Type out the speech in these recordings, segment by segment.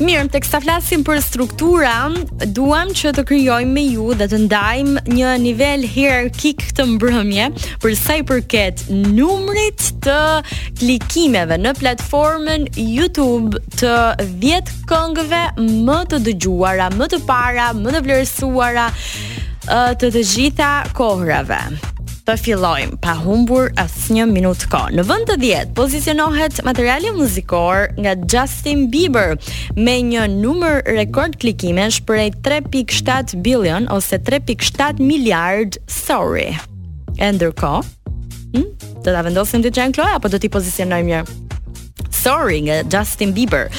Mirë, teksa flasim për struktura, duam që të krijojmë me ju dhe të ndajmë një nivel hierarkik këtë mbrëmje për sa i përket numrit të klikimeve në platformën YouTube të 10 këngëve më të dëgjuara, më të para, më të vlerësuara të të gjitha kohërave. të fillojmë pa humbur asnjë minutë kohë. Në vend të 10 pozicionohet materiali muzikor nga Justin Bieber me një numër rekord klikimesh prej 3.7 billion ose 3.7 miliard sorry. E ndërkohë, hm, do ta vendosim DJ Claude apo do t'i pozicionojmë një Sorry nga Justin Bieber.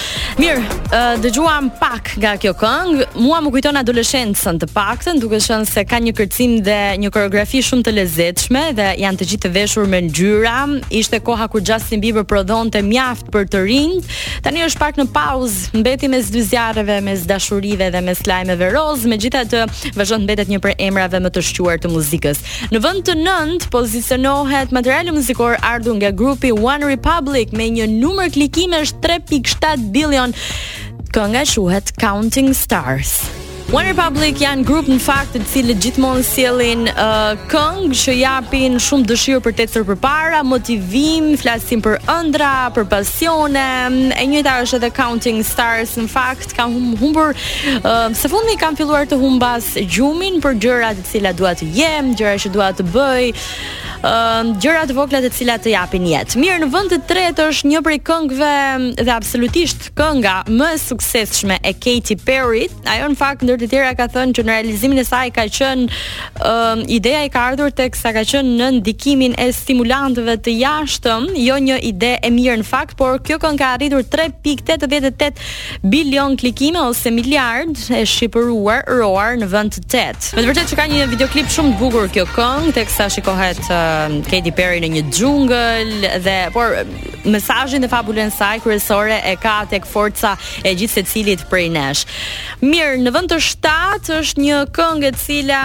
Mirë, uh, dëgjuam pak nga kjo këngë. Mua më kujton adoleshencën të paktën, duke qenë se ka një kërcim dhe një koreografi shumë të lezetshme dhe janë të gjithë të veshur me ngjyra. Ishte koha kur Justin Bieber prodhonte mjaft për të rinjtë. Tani është pak në pauzë, mbeti mes dy zjarreve, mes dashurive dhe mes lajmeve roz. Megjithatë, vazhdon të mbetet një prej emrave më të shquar të muzikës. Në vend të nëntë pozicionohet materiali muzikor ardhur nga grupi One Republic me një numër klikimesh 3.7 billion. Kënga quhet Counting Stars. One Republic janë grup në fakt të cilët gjithmonë sjellin uh, këngë që japin shumë dëshirë për të ecur përpara, motivim, flasin për ëndra, për pasione. E njëjta është edhe Counting Stars në fakt, kanë hum, humbur uh, së fundi kanë filluar të humbasin gjumin për gjëra të cilat dua të jem, gjëra që dua të bëj, ë uh, gjëra të vogla të cilat të japin jetë. Mirë, në vend të tretë është një prej këngëve dhe absolutisht kënga më e suksesshme e Katy Perry. Ajo në fakt ndër të tjera ka thënë që në realizimin e saj ka qenë ë uh, ideja i ka ardhur tek sa ka qenë në ndikimin e stimulantëve të jashtëm, jo një ide e mirë në fakt, por kjo këngë ka arritur 3.88 Bilion klikime ose miliard e shqipëruar roar në vend të tetë. Me të vërtetë që ka një videoklip shumë të bukur kjo këngë, teksa shikohet uh, Katy Perry në një xhungël dhe por mesazhin dhe fabulën e saj kryesore e ka tek forca e gjithsecilit prej nesh. Mirë, në vend të shtatë është një këngë e cila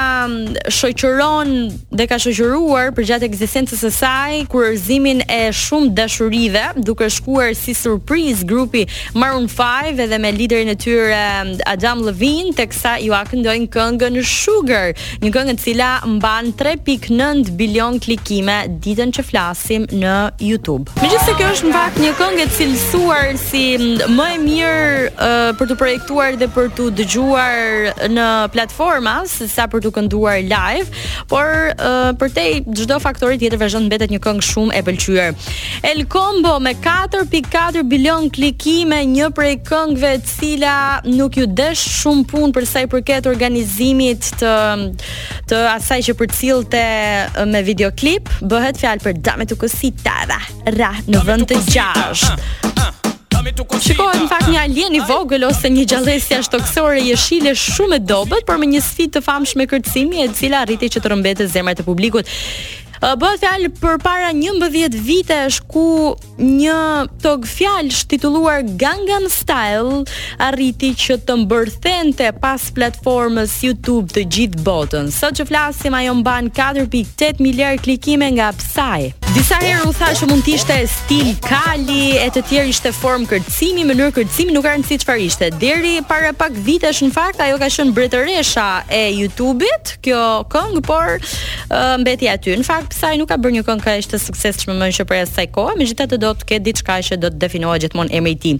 shoqëron dhe ka shoqëruar përgjatë ekzistencës së saj kurorëzimin e shumë dashurive, duke shkuar si surprizë grupi Maroon 5 edhe me liderin e tyre Adam Levine, teksa ua këndojnë këngën Sugar, një këngë e cila mban 3.9 bilion klikime ditën që flasim në YouTube. Megjithëse kjo është në fakt një këngë e cilësuar si më e mira uh, për t'u projektuar dhe për t'u dëgjuar në platforma, se sa për të kënduar live, por uh, përtej çdo faktori tjetër vazhdon të mbetet një këngë shumë e pëlqyer. El Chombo me 4.4 bilion klikime, një prej këngëve e cila nuk ju desh shumë punë për sa i përket organizimit të të asaj që përcillte me videoklip, bëhet fjalë për Dame tu Cosita dhe ra në vend të gjashtë. Ah, ah, ah. Shikohet në fakt një alien i vogël ose një gjallesë jashtëtokësore jeshile shumë e dobët, por me një sfidë të famshme kërcimi, e cila arriti që të rrëmbente zemrat e publikut. Bëhet fjalë përpara 11 vitesh ku një togfjalësh titulluar Gangnam Style arriti që të mbërthente pas platformës YouTube të gjithë botën. Sot që flasim ajo mban 4.8 miliard klikime nga Psy. Disa herë u tha që mund të ishte stil kali e të tjerë ishte formë kërcimi, mënyrë kërcimi nuk ka rëndësi çfarë ishte. Deri para pak vitesh në fakt ajo ka qenë mbretëresha e YouTube-it, kjo këngë, por uh, mbeti aty. Në fakt Psy nuk ka bërë një këngë kaq të suksesshme më që prej asaj kohe, megjithatë do të ketë diçka që do të definohet gjithmonë emri i tij.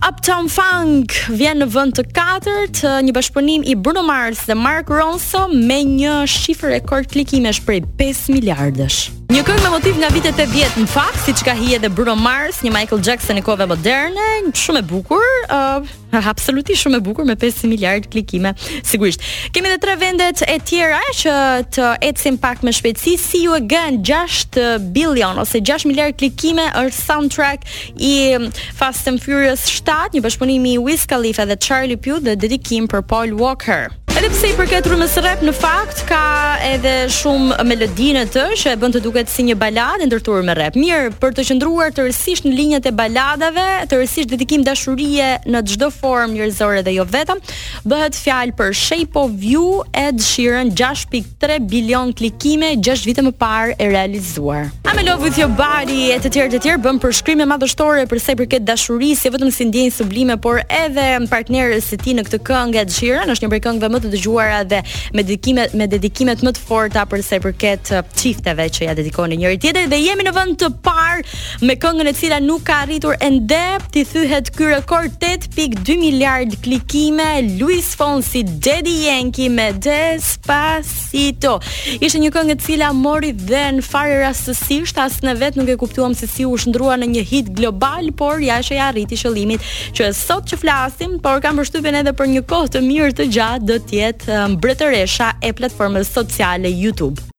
Uptown Funk vjen në vend të katërt, një bashkëpunim i Bruno Mars dhe Mark Ronson me një shifër rekord klikimesh prej 5 miliardësh. Një këngë me motiv nga vitet 80 në fakt, siç i ka hije dhe Bruno Mars, një Michael Jackson i kohëve moderne, shumë e bukur, uh, absolutisht shumë e bukur me 5 miliard klikime, sigurisht. Kemi dhe tre vendet e tjera që të ecim pak me shpejtësi, See You Again, 6 bilion ose 6 miliard klikime është soundtrack i Fast and Furious 7, një bashkëpunim i Wiz Khalifa dhe Charlie Puth dhe dedikim për Paul Walker. Edhe pse i përket rrymës së rap në fakt ka edhe shumë melodi në të që e bën të duket si një baladë e ndërtuar me rap. Mirë, për të qëndruar tërësisht në linjat e baladave, tërësisht dedikim dashurie në çdo formë njerëzore dhe jo vetëm, Bëhet fjalë për Shape of You, Ed Sheeran, 6.3 bilion klikime 6 vite më parë e realizuar. I'm in love with your body e të tjerë të tjerë bën përshkrime madhështore për sa i përket dashurisë, jo vetëm si ndjenjë sublime, por edhe partneres së tij në këtë këngë Ed Sheeran është një prej këngëve më të dëgjuara dhe me dedikimet me dedikimet më të forta për sa i përket uh, çifteve që ia dedikojnë njëri-tjetrit dhe jemi në vend të parë me këngën e cila nuk ka arritur ende t'i thyhet ky rekord pikë dy miliard klikime Luis Fonsi Daddy Yankee me Despacito. Ishte një këngë e cila mori dhenë fare rastësisht, as ne vetë nuk e kuptuam se si u shndërrua në një hit global, por ja që ia arriti qëllimit që sot që flasim, por kam përshtypjen edhe për një kohë të mirë të gjatë do të jetë mbretëresha e platformës sociale YouTube.